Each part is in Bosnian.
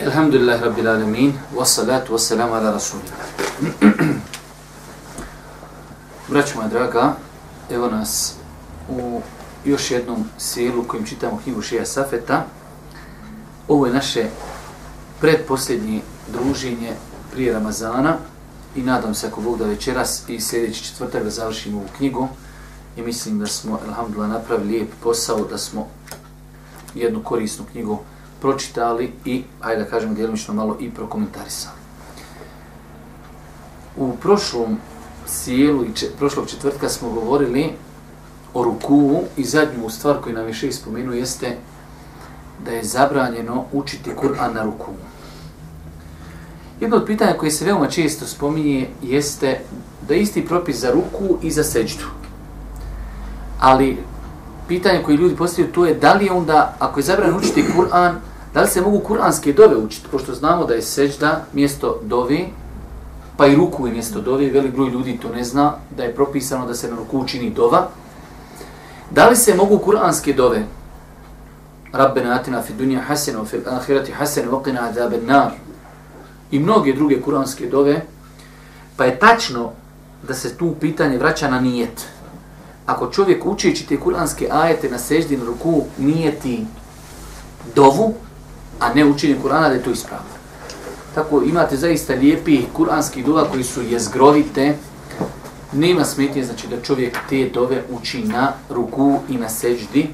Alhamdulillah Rabbil Alamin, wassalatu wassalamu ala Rasulina. Braćo moja draga, evo nas u još jednom sjelu kojim čitamo knjigu Šija Safeta. Ovo je naše predposljednje druženje prije Ramazana i nadam se ako Bog da večeras i sljedeći četvrtak da završimo ovu knjigu i mislim da smo, alhamdulillah, napravili lijep posao, da smo jednu korisnu knjigu pročitali i, ajde da kažem, djelomično malo i prokomentarisali. U prošlom sjelu i čet, prošlog četvrtka smo govorili o ruku i zadnju stvar koju nam više ispomenu jeste da je zabranjeno učiti Kur'an na ruku. Jedno od pitanja koje se veoma često spominje jeste da je isti propis za ruku i za seđdu. Ali pitanje koje ljudi postavljaju to je da li je onda, ako je zabranjeno učiti Kur'an, da li se mogu kuranske dove učiti, pošto znamo da je seđda mjesto dovi, pa i ruku je mjesto dovi, velik broj ljudi to ne zna, da je propisano da se na ruku učini dova. Da li se mogu kuranske dove, Rabbena atina fi dunja hasena, fi ahirati hasena, vaqina adaben nar, i mnoge druge kuranske dove, pa je tačno da se tu pitanje vraća na nijet. Ako čovjek učeći te kuranske ajete na seždi na ruku nijeti dovu, a ne učenje Kur'ana da je to ispravno. Tako imate zaista lijepi kuranski dova koji su jezgrovite, nema smetnje znači da čovjek te dove uči na ruku i na seđdi,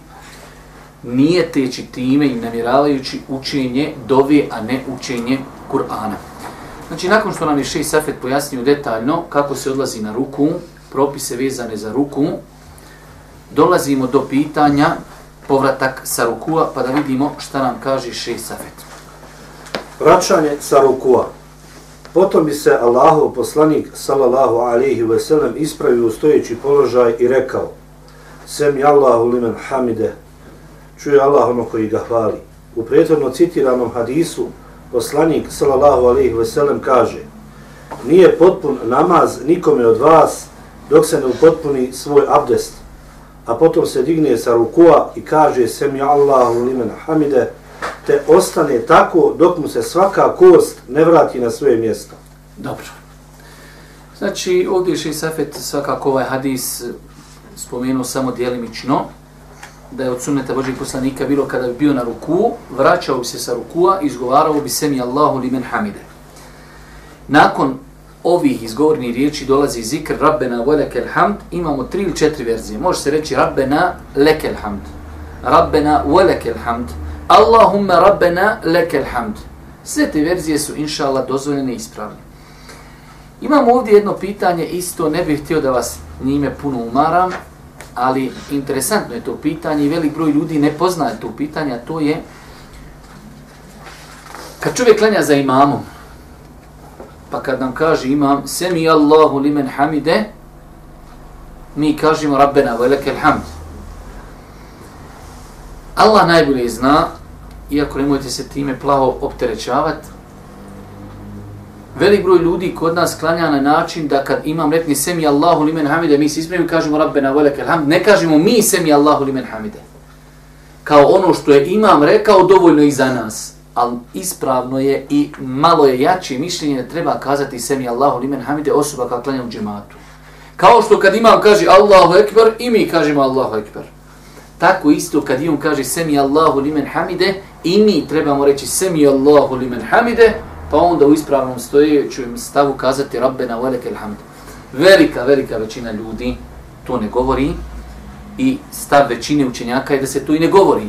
nije teći time i namjeravajući učenje dove, a ne učenje Kur'ana. Znači, nakon što nam je Šej Safet pojasnio detaljno kako se odlazi na ruku, propise vezane za ruku, dolazimo do pitanja povratak sa rukua, pa da vidimo šta nam kaže Šej Safet. Vraćanje sa rukua. Potom bi se Allahov poslanik, sallallahu alaihi ve sellem, ispravio u stojeći položaj i rekao Sem Allahu limen hamide, čuje Allah ono koji ga hvali. U prethodno citiranom hadisu, poslanik, sallallahu alaihi ve sellem, kaže Nije potpun namaz nikome od vas dok se ne upotpuni svoj abdest, a potom se digne sa rukua i kaže Semi Allahu limen hamide, te ostane tako dok mu se svaka kost ne vrati na svoje mjesto. Dobro. Znači, ovdje je Safet svakako ovaj hadis spomenuo samo dijelimično, da je od sunneta Božih poslanika bilo kada bi bio na ruku, vraćao bi se sa rukua i izgovarao bi Semi Allahu limen hamide. Nakon ovih izgovornih riječi dolazi zikr Rabbena velekel hamd, imamo tri ili četiri verzije. Može se reći Rabbena lekel hamd, Rabbena velekel hamd, Allahumma Rabbena lekel hamd. Sve te verzije su, inša Allah, dozvoljene i ispravne. Imamo ovdje jedno pitanje, isto ne bih htio da vas njime puno umaram, ali interesantno je to pitanje i velik broj ljudi ne poznaje to pitanje, a to je kad čovjek klanja za imamom, Pa kad nam kaže imam semi Allahu limen hamide, mi kažemo Rabbena velekel hamd. Allah najbolje zna, iako nemojte se time plaho opterećavati, velik broj ljudi kod nas klanja na način da kad imam rekni semi Allahu limen hamide, mi se ispravimo kažemo Rabbena velekel hamd, ne kažemo mi semi Allahu limen hamide. Kao ono što je imam rekao, dovoljno i za nas ali ispravno je i malo je jače mišljenje da treba kazati semi Allahu limen hamide osoba kao klanja u džematu. Kao što kad imam kaže Allahu ekber i mi kažemo Allahu ekber. Tako isto kad imam kaže semi Allahu limen hamide i mi trebamo reći semi Allahu limen hamide pa onda u ispravnom stojećem stavu kazati Rabbena velike hamd. Velika, velika većina ljudi to ne govori i stav većine učenjaka je da se to i ne govori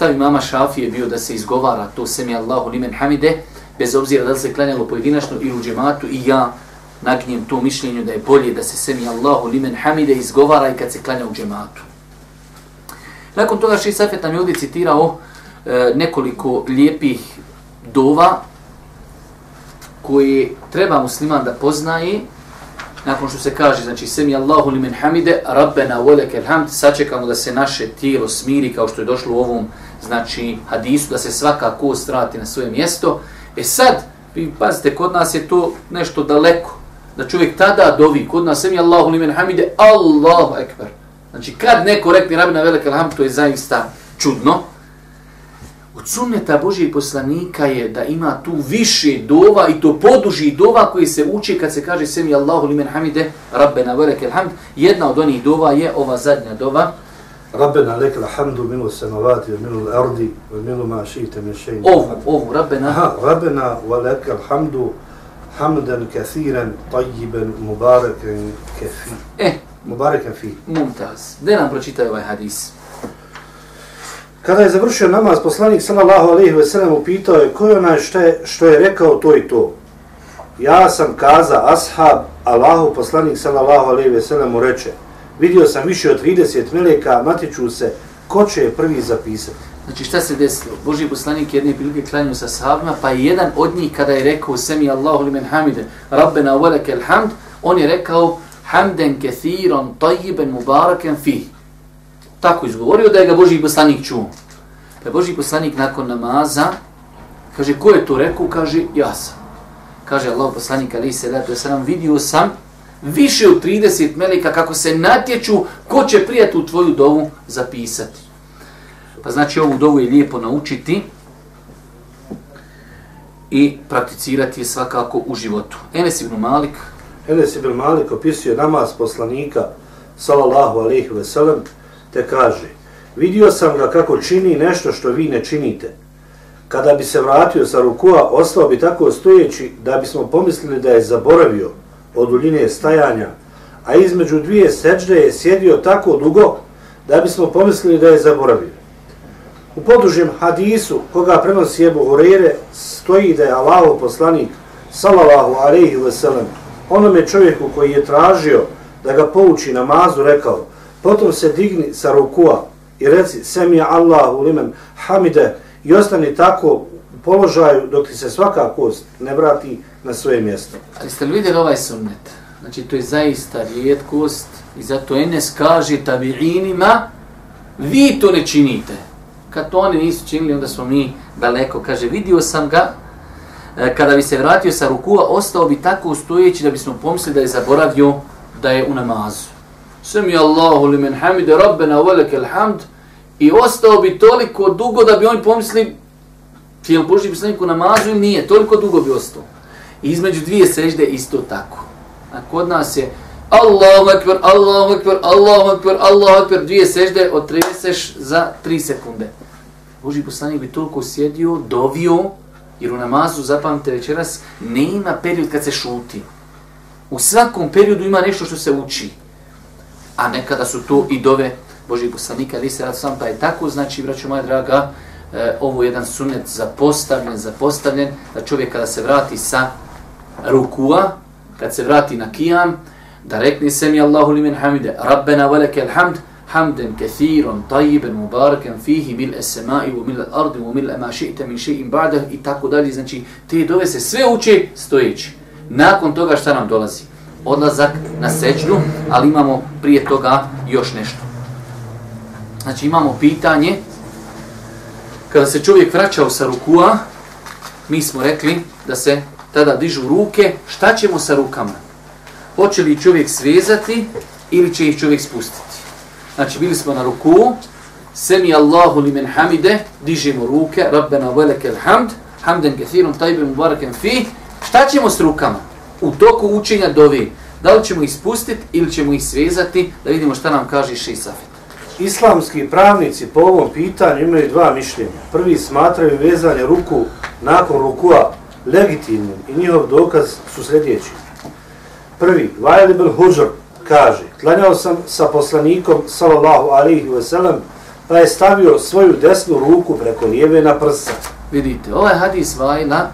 stavi mama Šafije bio da se izgovara to semi Allahu limen hamide, bez obzira da se klanjalo pojedinačno ili u džematu i ja nagnjem to mišljenju da je bolje da se semi Allahu limen hamide izgovara i kad se klanja u džematu. Nakon toga Ši Safet nam je ovdje citirao e, nekoliko lijepih dova koje treba musliman da poznaje, nakon što se kaže, znači, semi Allahu limen hamide, rabbena voleke hamd, sačekamo da se naše tijelo smiri, kao što je došlo u ovom, znači, hadisu, da se svaka kost vrati na svoje mjesto. E sad, vi pazite, kod nas je to nešto daleko, da čovjek tada dovi, kod nas semi Allahu limen hamide, Allahu ekber. Znači, kad neko rekne rabina velike alhamd, to je zaista čudno, Od sunneta Božijeg poslanika je da ima tu više dova i to poduži dova koji se uči kad se kaže Semi Allahu limen hamide, Rabbena velike hamd. Jedna od onih dova je ova zadnja dova. Rabbena lekla hamdu milu samavati, milu ardi, milu ma šite min še'in. Ovu, ovu, Rabbena. Aha, Rabbena velike hamdu hamdan kathiran, tajiban, mubarakan kafi. Eh, Mubarakan fi. mumtaz. Gde nam pročitaj ovaj hadis? Kada je završio namaz, poslanik sallallahu alejhi ve sellem upitao je ko je onaj što je, što je rekao to i to. Ja sam kaza ashab, Allahu poslanik sallallahu alejhi ve sellem mu reče: Vidio sam više od 30 meleka, matiču se ko će je prvi zapisati. Znači šta se desilo? Boži poslanik jedne prilike klanju sa sahabima, pa je jedan od njih kada je rekao Semi Allahu limen hamide, Rabbena velike hamd, on je rekao Hamden kethiron tajiben mubaraken fi. Tako izgovorio da je ga Boži poslanik čuo. Pa je Boži poslanik nakon namaza, kaže, ko je to rekao? Kaže, ja sam. Kaže Allah poslanik ali se da to sam vidio sam više od 30 melika kako se natječu ko će prije u tvoju dovu zapisati. Pa znači ovu dovu je lijepo naučiti i prakticirati je svakako u životu. Enes ibn Malik, Enes ibn Malik opisuje namaz poslanika sallallahu alaihi ve sellem te kaže: Vidio sam ga kako čini nešto što vi ne činite. Kada bi se vratio sa rukua, ostao bi tako stojeći da bismo pomislili da je zaboravio od duljine stajanja, a između dvije seđde je sjedio tako dugo da bismo pomislili da je zaboravio. U podužem hadisu koga prenosi Ebu Hureyre stoji da je Allahov poslanik sallallahu alejhi ve sellem onome čovjeku koji je tražio da ga pouči namazu rekao potom se digni sa rukua i reci semi Allahu limen hamide i ostani tako položaju dok ti se svaka kost ne vrati na svoje mjesto. ali ste li vidjeli ovaj sunnet? Znači to je zaista rijetkost i zato Enes kaže tabi'inima vi to ne činite. Kad to oni nisu činili, onda smo mi daleko. Kaže, vidio sam ga, e, kada bi se vratio sa rukua, ostao bi tako stojeći da bismo pomislili da je zaboravio da je u namazu. Sami Allahu li men hamide rabbena velike hamd i ostao bi toliko dugo da bi oni pomislili je li Boži poslanik u namazu ili nije, toliko dugo bi ostao. I između dvije sežde isto tako. A kod nas je Allahu ekber, Allahu ekber, Allahu ekber, Allahu ekber, dvije sežde otreseš za tri sekunde. Boži poslanik bi toliko sjedio, dovio, jer u namazu, zapamte večeras, ne ima period kad se šuti. U svakom periodu ima nešto što se uči. A nekada su to i dove Božih poslanika, ali se rad sam pa je tako, znači, braću moja draga, e, ovo jedan sunnet zapostavljen, zapostavljen, da čovjek kada se vrati sa rukua, kad se vrati na kijam, da rekne se mi Allahu limen hamide, Rabbena velike alhamd, hamden kathiran, tajiben, mubarakan, fihi mil esema'i, u mil ardi, u mil ema ši'te min še'im ba'da i tako dalje. Znači, te dove se sve uče stojeći. Nakon toga šta nam dolazi? Odlazak na seđnu, ali imamo prije toga još nešto. Znači, imamo pitanje, kada se čovjek vraćao sa rukua, mi smo rekli da se tada dižu ruke, šta ćemo sa rukama? Hoće li čovjek svezati ili će ih čovjek spustiti? Znači, bili smo na ruku, Semi Allahu li men hamide, dižemo ruke, Rabbena velike alhamd, hamden kathirom tajbe mubarakem fi. Šta ćemo s rukama? U toku učenja dovi. Da li ćemo ih spustiti ili ćemo ih svezati, da vidimo šta nam kaže Šisafet. Islamski pravnici po ovom pitanju imaju dva mišljenja. Prvi smatraju vezanje ruku nakon rukua legitimnim i njihov dokaz su sljedeći. Prvi, Vajal ibn Huđr kaže, klanjao sam sa poslanikom sallallahu alaihi ve sellem, pa je stavio svoju desnu ruku preko lijeve na prsa. Vidite, ovaj hadis Vajla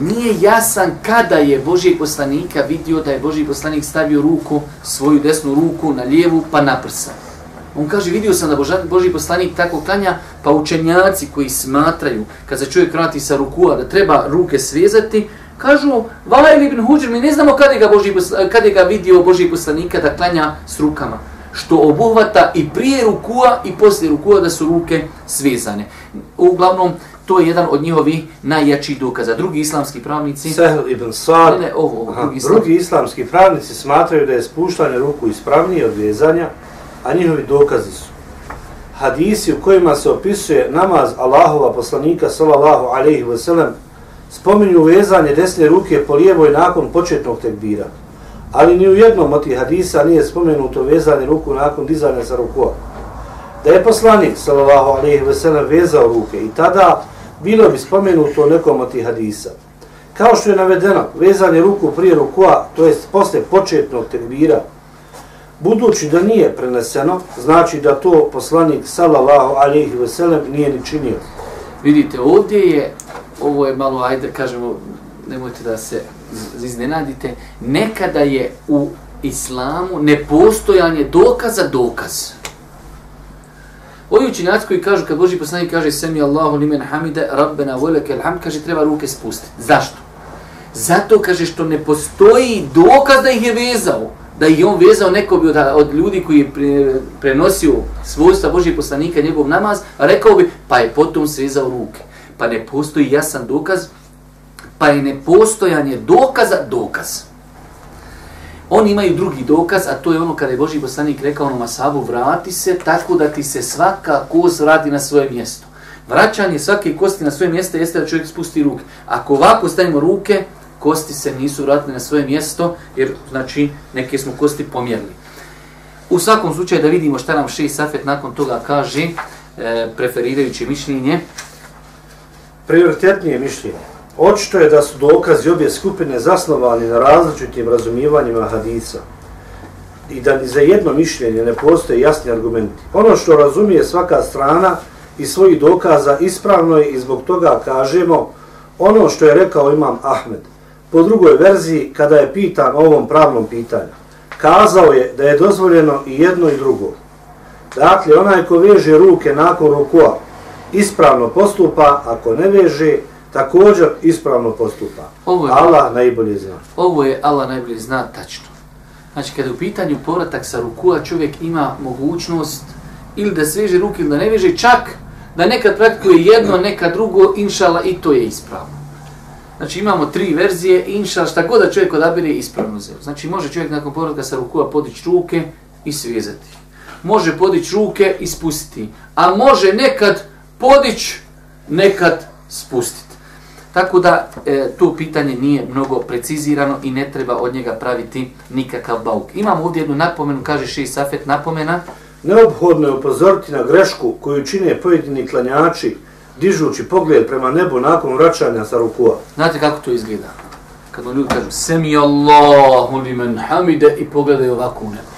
nije jasan kada je Božji poslanika vidio da je Božji poslanik stavio ruku, svoju desnu ruku na lijevu pa na prsa. On kaže, vidio sam da Boža, Boži poslanik tako klanja, pa učenjaci koji smatraju, kad se čovjek vrati sa rukua, da treba ruke svezati, kažu, Valail ibn Huđer, mi ne znamo kada je ga, Boži, kada je ga vidio Boži poslanika da klanja s rukama što obuhvata i prije rukua i poslije rukua da su ruke svezane. Uglavnom, to je jedan od njihovih najjačih dokaza. Drugi islamski pravnici... Sehl ibn Sa'd, ne, ne, ovo, ovo, drugi, drugi islamski pravnici smatraju da je spuštanje ruku ispravnije od vezanja, a njihovi dokazi su hadisi u kojima se opisuje namaz Allahova poslanika sallallahu alejhi ve sellem spominju vezanje desne ruke po lijevoj nakon početnog tekbira. Ali ni u jednom od tih hadisa nije spomenuto vezanje ruku nakon dizanja sa rukua. Da je poslanik sallallahu alejhi ve sellem vezao ruke i tada bilo bi spomenuto nekom od tih hadisa. Kao što je navedeno, vezanje ruku prije rukua, to jest posle početnog tekbira, budući da nije preneseno, znači da to poslanik sallallahu alejhi ve sellem nije ni činio. Vidite, ovdje je, ovo je malo, ajde kažemo, nemojte da se iznenadite, nekada je u islamu nepostojanje dokaza dokaz. Ovi učinjaci koji kažu, kad Boži poslanik kaže Semi Allahu limen hamide, rabbena velike ilham, kaže treba ruke spustiti. Zašto? Zato kaže što ne postoji dokaz da ih je vezao. Da ih je on vezao neko bi od, od ljudi koji je pre, prenosio svojstva Božih poslanika njegov namaz, rekao bi pa je potom svezao ruke. Pa ne postoji jasan dokaz, pa je nepostojanje dokaza dokaz. Oni imaju drugi dokaz, a to je ono kada je Boži poslanik rekao onom asabu, vrati se tako da ti se svaka kost vrati na svoje mjesto. Vraćanje svake kosti na svoje mjesto jeste da čovjek spusti ruke. Ako ovako stavimo ruke, kosti se nisu vratile na svoje mjesto, jer znači neke smo kosti pomjerili. U svakom slučaju da vidimo šta nam Ši Safet nakon toga kaže, e, preferirajući mišljenje. Prioritetnije mišljenje. Očito je da su dokazi obje skupine zasnovani na različitim razumijevanjima hadisa i da ni za jedno mišljenje ne postoje jasni argumenti. Ono što razumije svaka strana i svojih dokaza ispravno je i zbog toga kažemo ono što je rekao imam Ahmed. Po drugoj verziji, kada je pitan o ovom pravnom pitanju, kazao je da je dozvoljeno i jedno i drugo. Dakle, onaj ko veže ruke nakon rukua ispravno postupa, ako ne veže, također ispravno postupa. Ovo je, Allah najbolje zna. Ovo je Allah najbolje zna tačno. Znači, kada je u pitanju povratak sa rukua, čovjek ima mogućnost ili da sveže ruke ili da ne veže, čak da nekad praktikuje jedno, nekad drugo, inšala, i to je ispravno. Znači, imamo tri verzije, inša šta god da čovjek odabire, ispravno zelo. Znači, može čovjek nakon povratka sa rukua podići ruke i svezati. Može podići ruke i spustiti. A može nekad podići, nekad spustiti. Tako da e, to pitanje nije mnogo precizirano i ne treba od njega praviti nikakav bauk. Imamo ovdje jednu napomenu, kaže Ši Safet, napomena. Neobhodno je upozoriti na grešku koju čine pojedini klanjači dižući pogled prema nebu nakon vraćanja sa rukua. Znate kako to izgleda? Kad ljudi kažu Semi Allahu li hamide i pogledaju ovako u nebo.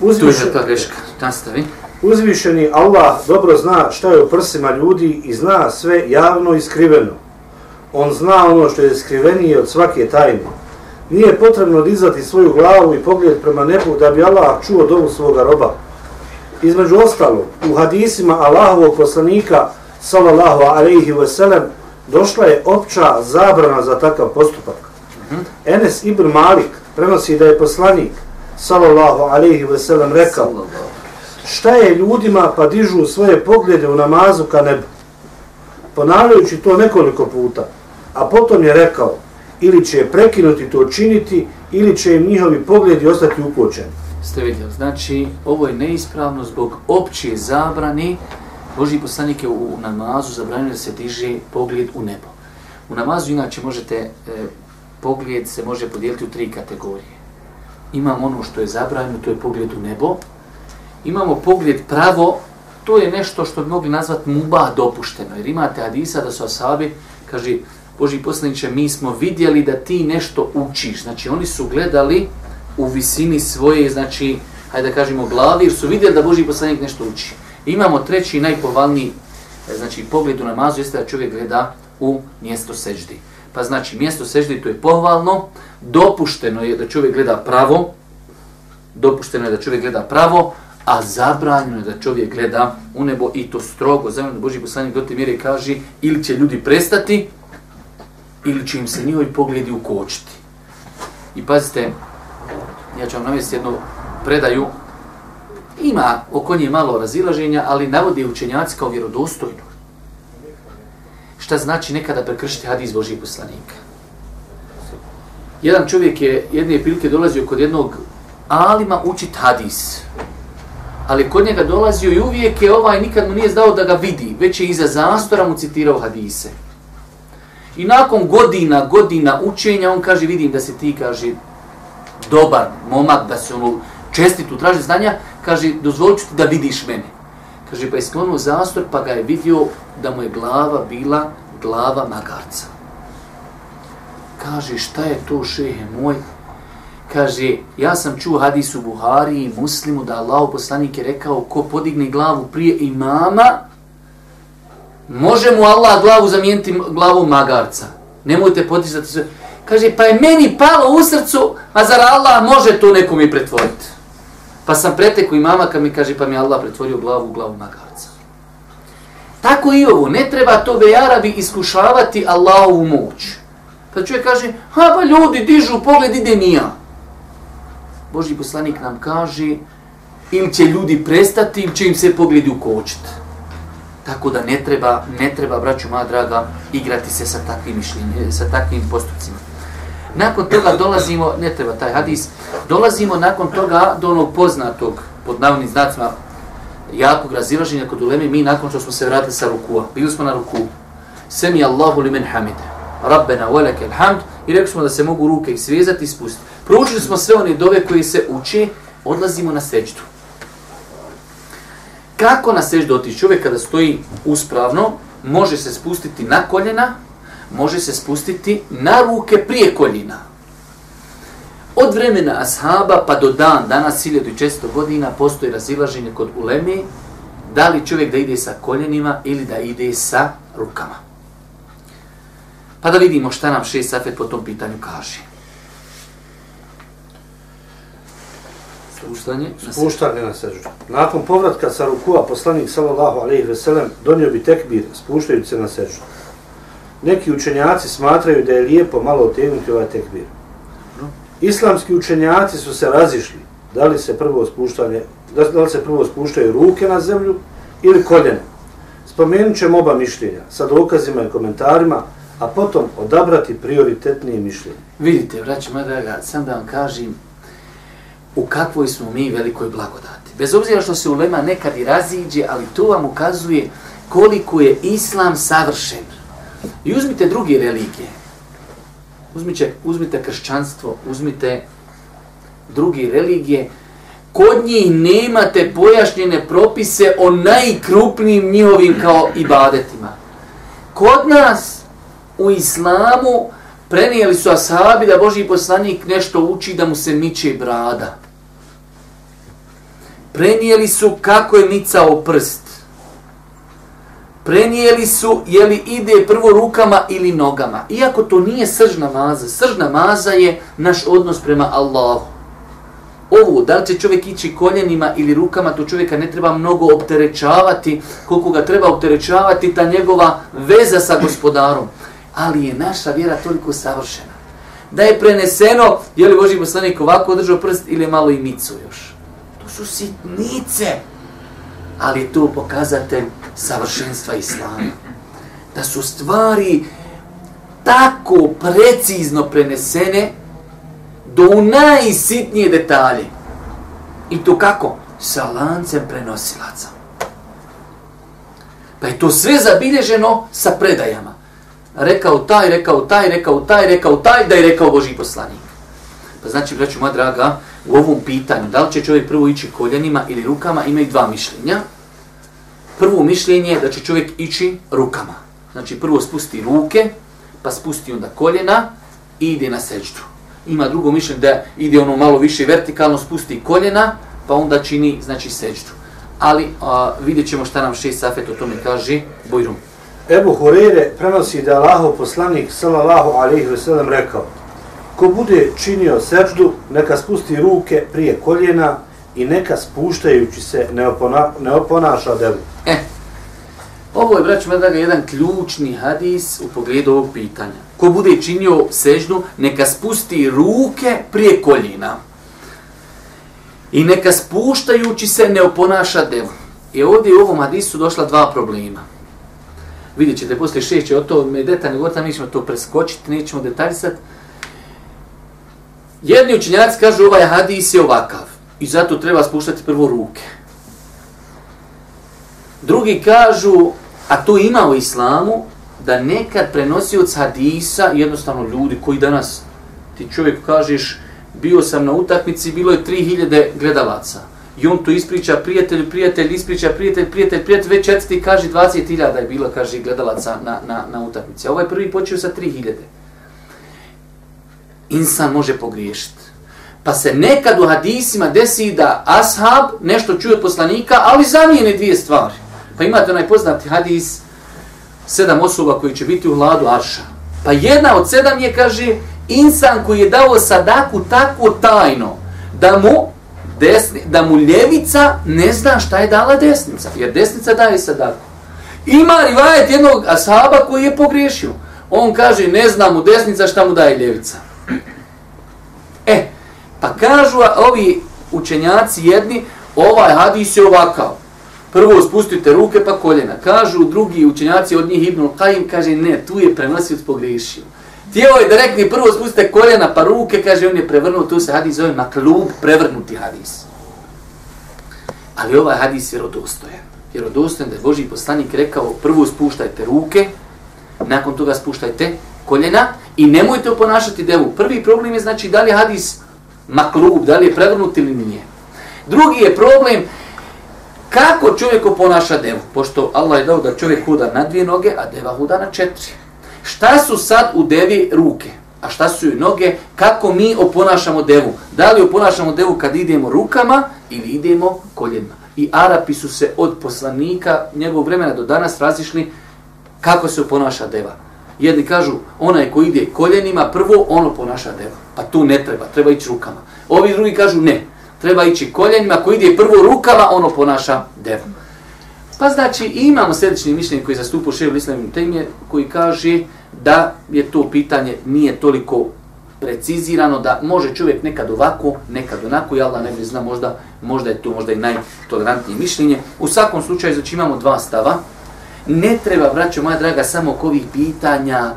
Uzviše... To je ta greška. Nastavi. Uzvišeni Allah dobro zna šta je u prsima ljudi i zna sve javno i skriveno. On zna ono što je skrivenije od svake tajne. Nije potrebno dizati svoju glavu i pogled prema nebu da bi Allah čuo dovu svoga roba. Između ostalo, u hadisima Allahovog poslanika sallallahu alaihi wa sallam došla je opća zabrana za takav postupak. Mhm. Enes ibn Malik prenosi da je poslanik sallallahu alaihi wa sallam rekao šta je ljudima pa dižu svoje poglede u namazu ka nebu. Ponavljajući to nekoliko puta, a potom je rekao, ili će prekinuti to činiti, ili će im njihovi pogledi ostati ukočeni. Ste vidjeli, znači ovo je neispravno zbog opće zabrani. Boži poslanik je u namazu zabranio da se diže pogled u nebo. U namazu inače možete, e, pogled se može podijeliti u tri kategorije. Imamo ono što je zabranjeno, to je pogled u nebo, imamo pogled pravo, to je nešto što bi mogli nazvati muba dopušteno. Jer imate hadisa da su asabi, kaže, Boži poslaniče, mi smo vidjeli da ti nešto učiš. Znači, oni su gledali u visini svoje, znači, hajde da kažemo, glavi, jer su vidjeli da Boži poslanik nešto uči. Imamo treći najpovalniji, e, znači, pogled u namazu, jeste da čovjek gleda u mjesto seždi. Pa znači, mjesto seždi to je pohvalno, dopušteno je da čovjek gleda pravo, dopušteno je da čovjek gleda pravo, a zabranjeno je da čovjek gleda u nebo i to strogo. Zemljeno da Boži poslanik do te mjere kaže ili će ljudi prestati, ili će im se njihovi pogledi ukočiti. I pazite, ja ću vam navesti jednu predaju, ima oko nje malo razilaženja, ali navodi učenjaci kao vjerodostojno. Šta znači nekada prekršiti hadis Božih poslanika? Jedan čovjek je jedne prilike dolazio kod jednog alima učit hadis. Ali kod njega dolazio i uvijek je ovaj nikad mu nije zdao da ga vidi, već je iza zastora mu citirao hadise. I nakon godina, godina učenja, on kaže, vidim da se ti, kaže, dobar momak, da se ono čestitu traži znanja, kaže, dozvolit ću ti da vidiš mene. Kaže, pa je sklonuo zastor, pa ga je vidio da mu je glava bila glava magarca. Kaže, šta je to šehe moj? Kaže, ja sam čuo hadis u Buhari i muslimu da Allah poslanik je rekao ko podigne glavu prije imama, može mu Allah glavu zamijeniti glavu magarca. Nemojte podizati sve. Kaže, pa je meni palo u srcu, a zar Allah može to nekom i pretvoriti? Pa sam preteku mama kad mi kaže, pa mi Allah pretvorio glavu u glavu magarca. Tako i ovo, ne treba to bejarabi iskušavati Allahovu moć. Pa čovjek kaže, ha pa ljudi dižu pogled, ide nija. Boži poslanik nam kaže, im će ljudi prestati, im će im se pogledi ukočiti. Tako da ne treba, ne treba, braću moja draga, igrati se sa takvim mišljenjem, sa takvim postupcima. Nakon toga dolazimo, ne treba taj hadis, dolazimo nakon toga do onog poznatog, pod navodnim znacima, jakog razilaženja kod uleme, mi nakon što smo se vratili sa rukua, bili smo na ruku, semi Allahu li men hamide, rabbena velike hamd, i rekli smo da se mogu ruke i svezati i spustiti. Proučili smo sve one dove koje se uče, odlazimo na seđdu. Kako na seždu otići? Čovjek kada stoji uspravno, može se spustiti na koljena, može se spustiti na ruke prije koljena. Od vremena ashaba pa do dan, danas 1400 godina, postoji razilaženje kod uleme, da li čovjek da ide sa koljenima ili da ide sa rukama. Pa da vidimo šta nam šest safet po tom pitanju kaže. Spuštanje, Spuštanje na seždu. Nakon povratka sa rukua poslanik sallallahu alejhi ve sellem donio bi tekbir spuštajući se na seždu. Neki učenjaci smatraju da je lijepo malo otegnuti ovaj tekbir. Islamski učenjaci su se razišli da li se prvo spuštanje da li se prvo spuštaju ruke na zemlju ili koljene. Spomenut ćemo oba mišljenja sa dokazima i komentarima, a potom odabrati prioritetnije mišljenje. Vidite, vraću moja draga, sam da vam kažem u kakvoj smo mi velikoj blagodati. Bez obzira što se ulema nekad i raziđe, ali to vam ukazuje koliko je islam savršen. I uzmite druge religije. Uzmite, uzmite kršćanstvo, uzmite druge religije. Kod njih nemate pojašnjene propise o najkrupnijim njihovim kao ibadetima. Kod nas u islamu prenijeli su ashabi da Boži poslanik nešto uči da mu se miče brada. Prenijeli su kako je micao prst. Prenijeli su je li ide prvo rukama ili nogama. Iako to nije sržna maza. Sržna maza je naš odnos prema Allahu. Ovo, da li će čovjek ići koljenima ili rukama, to čovjeka ne treba mnogo opterećavati, koliko ga treba opterećavati, ta njegova veza sa gospodarom ali je naša vjera toliko savršena. Da je preneseno, je li Boži poslanik ovako održao prst ili je malo i micu još. To su sitnice, ali je to pokazatelj savršenstva Islama. Da su stvari tako precizno prenesene do u najsitnije detalje. I to kako? Sa lancem prenosilaca. Pa je to sve zabilježeno sa predajama rekao taj, rekao taj, rekao taj, rekao taj, da je rekao Boži poslanik. Pa znači, braću moja draga, u ovom pitanju, da li će čovjek prvo ići koljenima ili rukama, imaju dva mišljenja. Prvo mišljenje je da će čovjek ići rukama. Znači, prvo spusti ruke, pa spusti onda koljena i ide na seđdu. Ima drugo mišljenje da ide ono malo više vertikalno, spusti koljena, pa onda čini, znači, seđdu. Ali a, vidjet ćemo šta nam šest safet o tome kaže Bojrum. Ebu Hureyre prenosi da Allahov poslanik sallallahu alaihi ve sellem rekao Ko bude činio seđdu, neka spusti ruke prije koljena i neka spuštajući se ne, opona, ne oponaša devu. Ovo je, braću me draga, jedan ključni hadis u pogledu ovog pitanja. Ko bude činio seždu, neka spusti ruke prije koljena. I neka spuštajući se ne oponaša devu. I ovdje u ovom hadisu došla dva problema. Vidjet ćete, poslije šest će o to me detaljno govoriti, mi ćemo to preskočiti, nećemo detaljisati. Jedni učenjaci kažu ovaj hadis je ovakav i zato treba spuštati prvo ruke. Drugi kažu, a to ima u islamu, da nekad prenosioc hadisa jednostavno ljudi koji danas ti čovjek kažeš bio sam na utakmici, bilo je 3000 gledalaca. I on to ispriča prijatelju, prijatelj, ispriča prijatelj, prijatelj, prijatelj, već četvrti kaže 20.000 je bilo, kaže, gledalaca na, na, na utakmici. A ovaj prvi počeo sa 3000 insan može pogriješiti. Pa se nekad u hadisima desi da ashab nešto čuje poslanika, ali zamijene dvije stvari. Pa imate onaj poznati hadis sedam osoba koji će biti u hladu Arša. Pa jedna od sedam je, kaže, insan koji je dao sadaku tako tajno da mu, desni, da mu ljevica ne zna šta je dala desnica. Jer desnica daje sadaku. Ima rivajet jednog ashaba koji je pogriješio. On kaže, ne zna mu desnica šta mu daje ljevica. E, pa kažu ovi učenjaci jedni, ovaj hadis je ovakav. Prvo spustite ruke pa koljena. Kažu drugi učenjaci od njih Ibn Qajim, kaže ne, tu je prenosioc pogrešio. Tijelo je da rekli prvo spustite koljena pa ruke, kaže on je prevrnuo, tu se hadis zove maklub, prevrnuti hadis. Ali ovaj hadis je rodostojan. Je rodostojan da je Boži poslanik rekao prvo spuštajte ruke, nakon toga spuštajte koljena i nemojte oponašati devu. Prvi problem je znači da li je hadis maklub, da li je prevrnut ili nije. Drugi je problem kako čovjek oponaša devu. Pošto Allah je dao da čovjek huda na dvije noge, a deva huda na četiri. Šta su sad u devi ruke? A šta su joj noge? Kako mi oponašamo devu? Da li oponašamo devu kad idemo rukama ili idemo koljenima? I Arapi su se od poslanika njegovog vremena do danas razišli kako se oponaša deva. Jedni kažu, onaj ko ide koljenima, prvo ono ponaša deva. Pa tu ne treba, treba ići rukama. Ovi drugi kažu, ne, treba ići koljenima, koji ide prvo rukama, ono ponaša devu. Pa znači, imamo sljedećni mišljenje koji zastupu šeju islamim temije, koji kaže da je to pitanje nije toliko precizirano, da može čovjek nekad ovako, nekad onako, i Allah ne bi zna, možda, možda je to možda i najtolerantnije mišljenje. U svakom slučaju, znači imamo dva stava, ne treba, braćo moja draga, samo oko ovih pitanja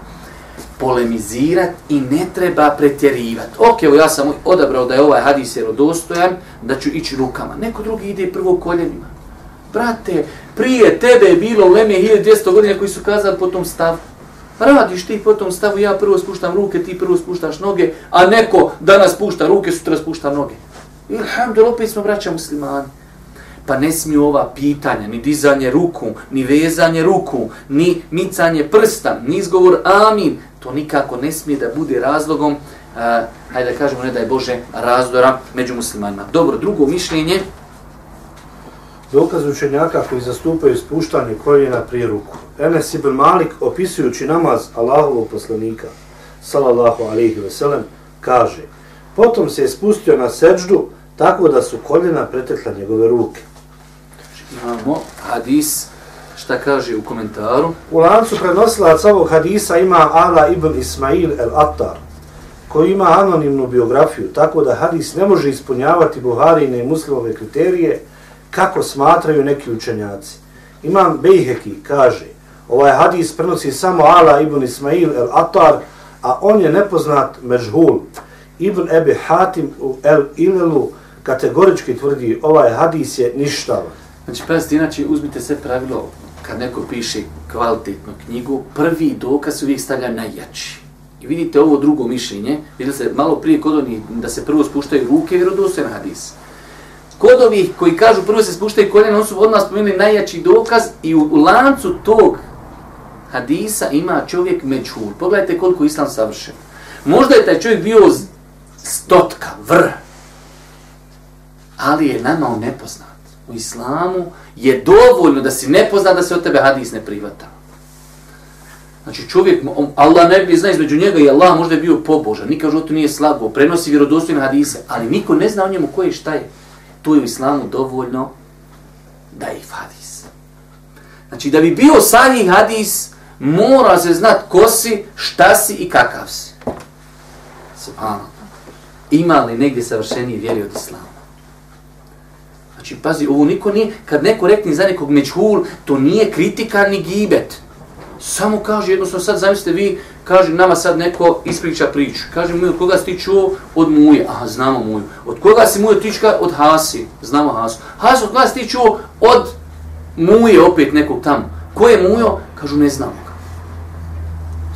polemizirat i ne treba pretjerivat. Ok, evo ja sam odabrao da je ovaj hadis jerodostojan, da ću ići rukama. Neko drugi ide prvo koljenima. Brate, prije tebe je bilo u Leme 1200 godina koji su kazali po tom stavu. Radiš ti po tom stavu, ja prvo spuštam ruke, ti prvo spuštaš noge, a neko danas spušta ruke, sutra spušta noge. Ilhamdulillah, opet smo braća muslimani pa ne smiju ova pitanja, ni dizanje ruku, ni vezanje ruku, ni micanje prsta, ni izgovor amin, to nikako ne smije da bude razlogom, uh, hajde da kažemo, ne daj Bože, razdora među muslimanima. Dobro, drugo mišljenje. Dokaz učenjaka koji zastupaju spuštanje koljena prije ruku. Enes ibn Malik, opisujući namaz Allahovog poslanika, salallahu alihi veselem, kaže, potom se je spustio na seđdu tako da su koljena pretekla njegove ruke imamo hadis, šta kaže u komentaru? U lancu prenosilac ovog hadisa ima Ala ibn Ismail el-Attar, koji ima anonimnu biografiju, tako da hadis ne može ispunjavati Buharine i muslimove kriterije kako smatraju neki učenjaci. Imam Bejheki kaže, ovaj hadis prenosi samo Ala ibn Ismail el-Attar, a on je nepoznat mežhul. Ibn Ebi Hatim u el-Ilelu kategorički tvrdi, ovaj hadis je ništavan. Znači, pazite, inače uzmite sve pravilo, kad neko piše kvalitetnu knjigu, prvi dokaz uvijek stavlja najjači. I vidite ovo drugo mišljenje, vidite se malo prije kod onih da se prvo spuštaju ruke, vjerodostojen hadis. Kod ovih koji kažu prvo se spuštaju koljena, on su od nas spomenuli najjači dokaz i u, u lancu tog hadisa ima čovjek međhul. Pogledajte koliko islam savršen. Možda je taj čovjek bio stotka, vr, ali je nama on nepoznat u islamu je dovoljno da si nepoznan da se od tebe hadis ne privata. Znači čovjek, Allah ne bi zna između njega i Allah možda je bio pobožan, nikad životu nije slabo, prenosi vjerodostojne hadise, ali niko ne zna o njemu koje šta je. To je u islamu dovoljno da je hadis. Znači da bi bio sahih hadis, mora se znat ko si, šta si i kakav si. Subhano. Ima li negdje savršeniji vjeri od islama? Znači, pazi, ovo niko nije, kad neko rekne za nekog međhul, to nije kritika ni gibet. Samo kaže, jednostavno sad zamislite vi, kaže nama sad neko ispriča priču. Kaže mu, od koga si ti čuo? Od muje. Aha, znamo muju. Od koga si Muju tička? Od Hasi. Znamo Hasu. Hasu, od koga si ti čuo? Od muje opet nekog tamo. Ko je mujo? Kažu, ne znamo ga.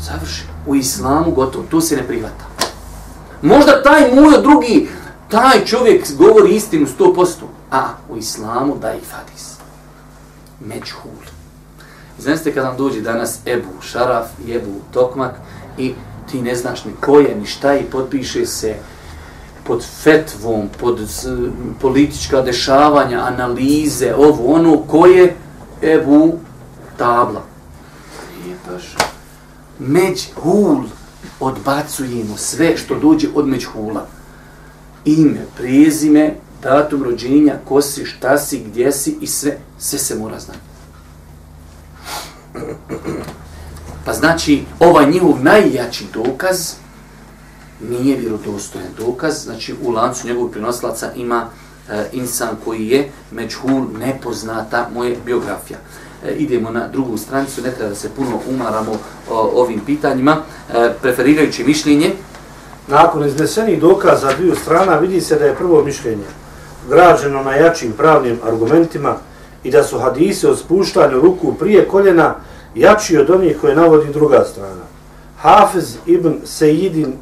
Završi. U islamu gotovo. To se ne prihvata. Možda taj mujo drugi, taj čovjek govori istinu 100%. A u islamu da i hadis. Međhul. Znaste kad nam dođe danas Ebu Šaraf i Ebu Tokmak i ti ne znaš ni ko je, ni šta i potpiše se pod fetvom, pod politička dešavanja, analize, ovo, ono, ko je Ebu Tabla. Nije baš. Međhul odbacujemo sve što dođe od Međhula. Ime, prijezime, datum rođenja, ko si, šta si, gdje si i sve, sve se mora znati. Pa znači, ovaj njihov najjači dokaz nije vjerodostojan dokaz, znači u lancu njegovog prinoslaca ima e, insan koji je međhul nepoznata moje biografija. E, idemo na drugu stranicu, ne treba da se puno umaramo o, ovim pitanjima, e, preferirajući mišljenje. Nakon iznesenih dokaza dviju strana vidi se da je prvo mišljenje građeno na jačim pravnim argumentima i da su hadisi o spuštanju ruku prije koljena jači od onih koje navodi druga strana. Hafiz ibn Sejidin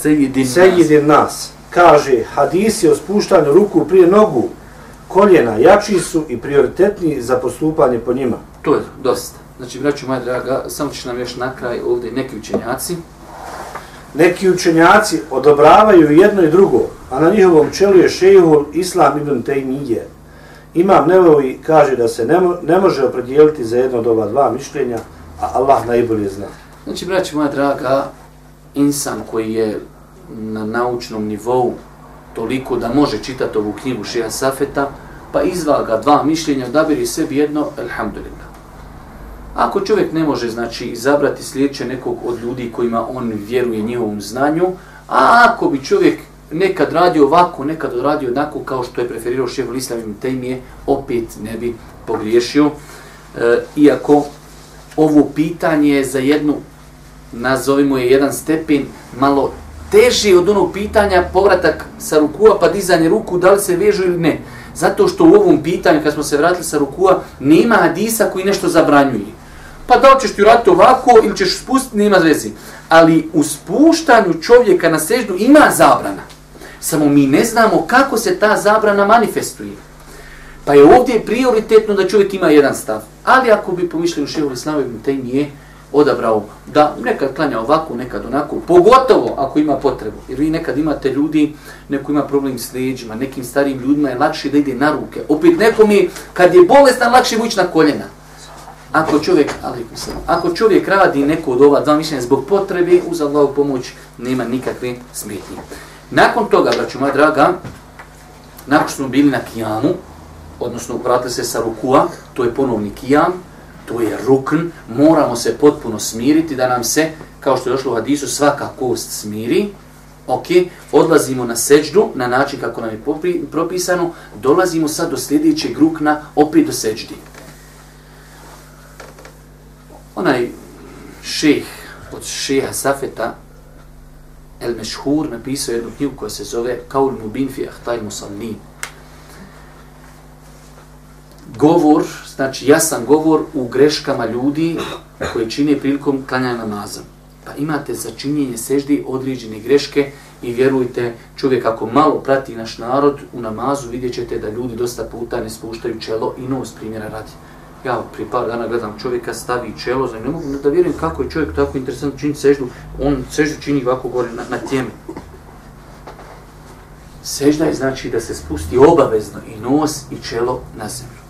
Sejidin, Sejidin nas. nas kaže hadisi o spuštanju ruku prije nogu koljena jači su i prioritetni za postupanje po njima. To je dosta. Znači, braću moja draga, samo ćeš nam još na kraj ovdje neki učenjaci. Neki učenjaci odobravaju jedno i drugo, a na njihovom čelu je šejhul Islam ibn Tejmije. Imam Nevovi kaže da se ne, mo ne može opredijeliti za jedno od ova dva mišljenja, a Allah najbolje zna. Znači, braći moja draga, insan koji je na naučnom nivou toliko da može čitati ovu knjigu Šeha Safeta, pa izvaga dva mišljenja, odabiri sebi jedno, alhamdulillah. Ako čovjek ne može, znači, izabrati sljedeće nekog od ljudi kojima on vjeruje njihovom znanju, a ako bi čovjek nekad radio ovako, nekad radio onako kao što je preferirao šeho Islam ibn Tejmije, opet ne bi pogriješio. E, iako ovo pitanje je za jednu, nazovimo je jedan stepen, malo teži od onog pitanja povratak sa rukua pa dizanje ruku, da li se vežu ili ne. Zato što u ovom pitanju, kad smo se vratili sa rukua, nema hadisa koji nešto zabranjuje. Pa da li ćeš ti uraditi ovako ili ćeš spustiti, nema zvezi. Ali u spuštanju čovjeka na seždu ima zabrana. Samo mi ne znamo kako se ta zabrana manifestuje. Pa je ovdje prioritetno da čovjek ima jedan stav. Ali ako bi pomišljali u šehu Islamu ibn Taymiye odabrao da nekad klanja ovako, nekad onako, pogotovo ako ima potrebu. Jer vi nekad imate ljudi, neko ima problem s leđima, nekim starijim ljudima je lakše da ide na ruke. Opet nekom je, kad je bolestan, lakše vući na koljena. Ako čovjek, ali ako čovjek radi neko od ova dva mišljenja zbog potrebe, uz Allahu pomoć, nema nikakve smetnje. Nakon toga, braću moja draga, nakon što smo bili na kijamu, odnosno vratili se sa rukua, to je ponovni kijam, to je rukn, moramo se potpuno smiriti da nam se, kao što je došlo u hadisu, svaka kost smiri, ok, odlazimo na seđdu na način kako nam je propisano, dolazimo sad do sljedećeg rukna, opet do seđdi. Onaj šeh od šeha Safeta, El Mešhur napisao jednu knjigu koja se zove Kaul Mubin fi Ahtaj Musallin. Govor, znači jasan govor u greškama ljudi koji čine prilikom klanjanja namaza. Pa imate za činjenje seždi određene greške i vjerujte, čovjek ako malo prati naš narod u namazu, vidjet ćete da ljudi dosta puta ne spuštaju čelo i nos primjera radi ja prije par dana gledam čovjeka stavi čelo, znači ne mogu da vjerujem kako je čovjek tako interesantno čini seždu, on seždu čini ovako gore na, na tjeme. Sežda je znači da se spusti obavezno i nos i čelo na zemlju.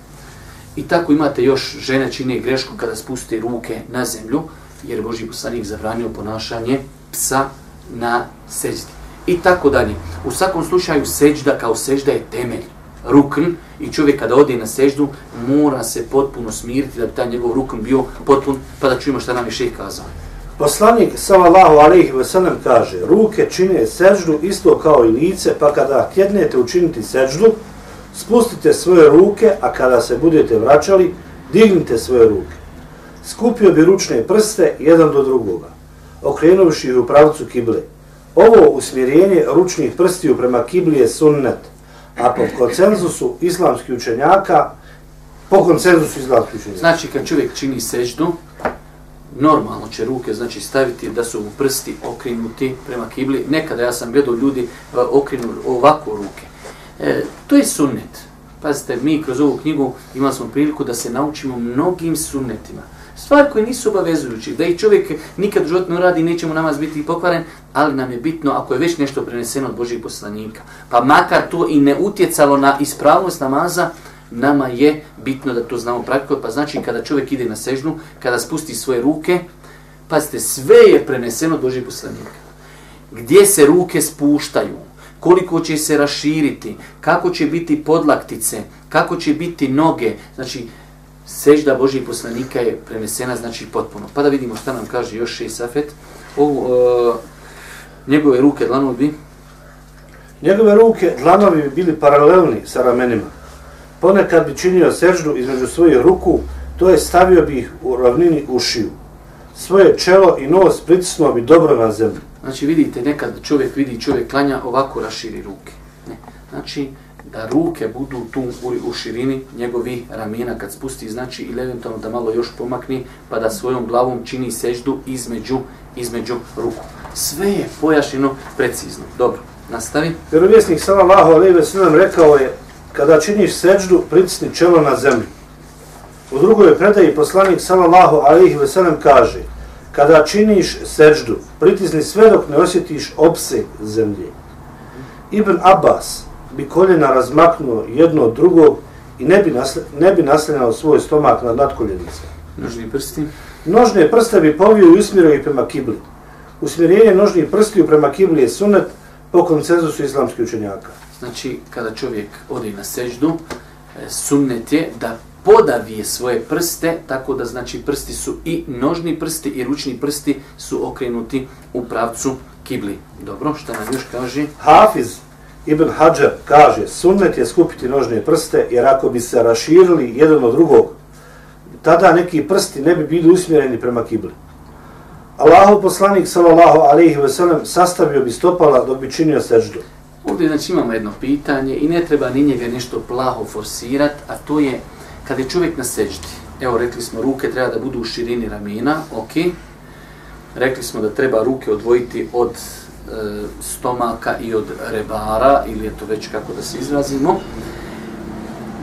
I tako imate još žene čine grešku kada spuste ruke na zemlju jer Boži poslanik zabranio ponašanje psa na seždi. I tako dalje. U svakom slučaju seđda kao sežda je temelj, rukn i čovjek kada ode na seždu mora se potpuno smiriti da bi taj njegov rukn bio potpun, pa da čujemo šta nam je šeh kazao. Poslanik sallallahu alejhi ve sellem kaže: "Ruke čine seždu isto kao i lice, pa kada kjednete učiniti seždu, spustite svoje ruke, a kada se budete vraćali, dignite svoje ruke. Skupio bi ručne prste jedan do drugoga, okrenuvši ih u pravcu kible. Ovo usmjerenje ručnih prstiju prema kibli je sunnet, a po konsenzusu islamskih učenjaka, po konsenzusu islamskih učenjaka. Znači kad čovjek čini seždu, normalno će ruke znači staviti da su mu prsti okrenuti prema kibli. Nekada ja sam gledao ljudi e, okrenu ovako ruke. E, to je sunnet. Pazite, mi kroz ovu knjigu imali smo priliku da se naučimo mnogim sunnetima. Stvari koje nisu obavezujući, da i čovjek nikad u životu ne radi, neće mu namaz biti pokvaren, ali nam je bitno ako je već nešto preneseno od Božih poslanika. Pa makar to i ne utjecalo na ispravnost namaza, nama je bitno da to znamo praktikovati. Pa znači kada čovjek ide na sežnu, kada spusti svoje ruke, pazite, sve je preneseno od Božih poslanika. Gdje se ruke spuštaju, koliko će se raširiti, kako će biti podlaktice, kako će biti noge, znači sežda Božih poslanika je prenesena znači potpuno. Pa da vidimo šta nam kaže još šest safet. Ovu, uh, njegove ruke dlanovi bi? Njegove ruke dlanovi bi bili paralelni sa ramenima. Ponekad bi činio seždu između svojih ruku, to je stavio bi ih u ravnini ušiju. Svoje čelo i nos pritisnuo bi dobro na zemlju. Znači vidite, nekad čovjek vidi čovjek klanja, ovako raširi ruke. Ne. Znači, da ruke budu tu u, u širini njegovi ramena kad spusti, znači ili eventualno da malo još pomakni, pa da svojom glavom čini seždu između, između ruku. Sve je pojašnjeno precizno. Dobro, nastavi. Vjerovjesnik sallallahu alejhi ve sellem rekao je kada činiš seždu, pritisni čelo na zemlju. U drugoj predaji poslanik sallallahu alejhi ve sellem kaže: Kada činiš seždu, pritisni sve dok ne osjetiš opseg zemlje. Ibn Abbas bi koljena razmaknuo jedno od drugog i ne bi, nasle, ne bi naslenao svoj stomak na nadkoljenice. Nožni prsti. Nožne prste bi povio i usmjerio i prema kibli. Usmjerenje nožnih prstiju prema kibli je sunet po koncenzusu islamskih učenjaka. Znači, kada čovjek ode na seždu, e, sunnet je da podavije svoje prste, tako da znači prsti su i nožni prsti i ručni prsti su okrenuti u pravcu kibli. Dobro, šta nam još kaže? Hafiz Ibn Hajar kaže, sunnet je skupiti nožne prste, jer ako bi se raširili jedan od drugog, tada neki prsti ne bi bili usmjereni prema kibli. Allahov poslanik sallallahu alejhi ve sellem sastavio bi stopala dok bi činio sećdu. Ovdje znači imamo jedno pitanje i ne treba ni njega nešto plaho forsirat, a to je kada je čovjek na sećdi. Evo rekli smo ruke treba da budu u širini ramena, ok. Rekli smo da treba ruke odvojiti od E, stomaka i od rebara, ili je to već kako da se izrazimo.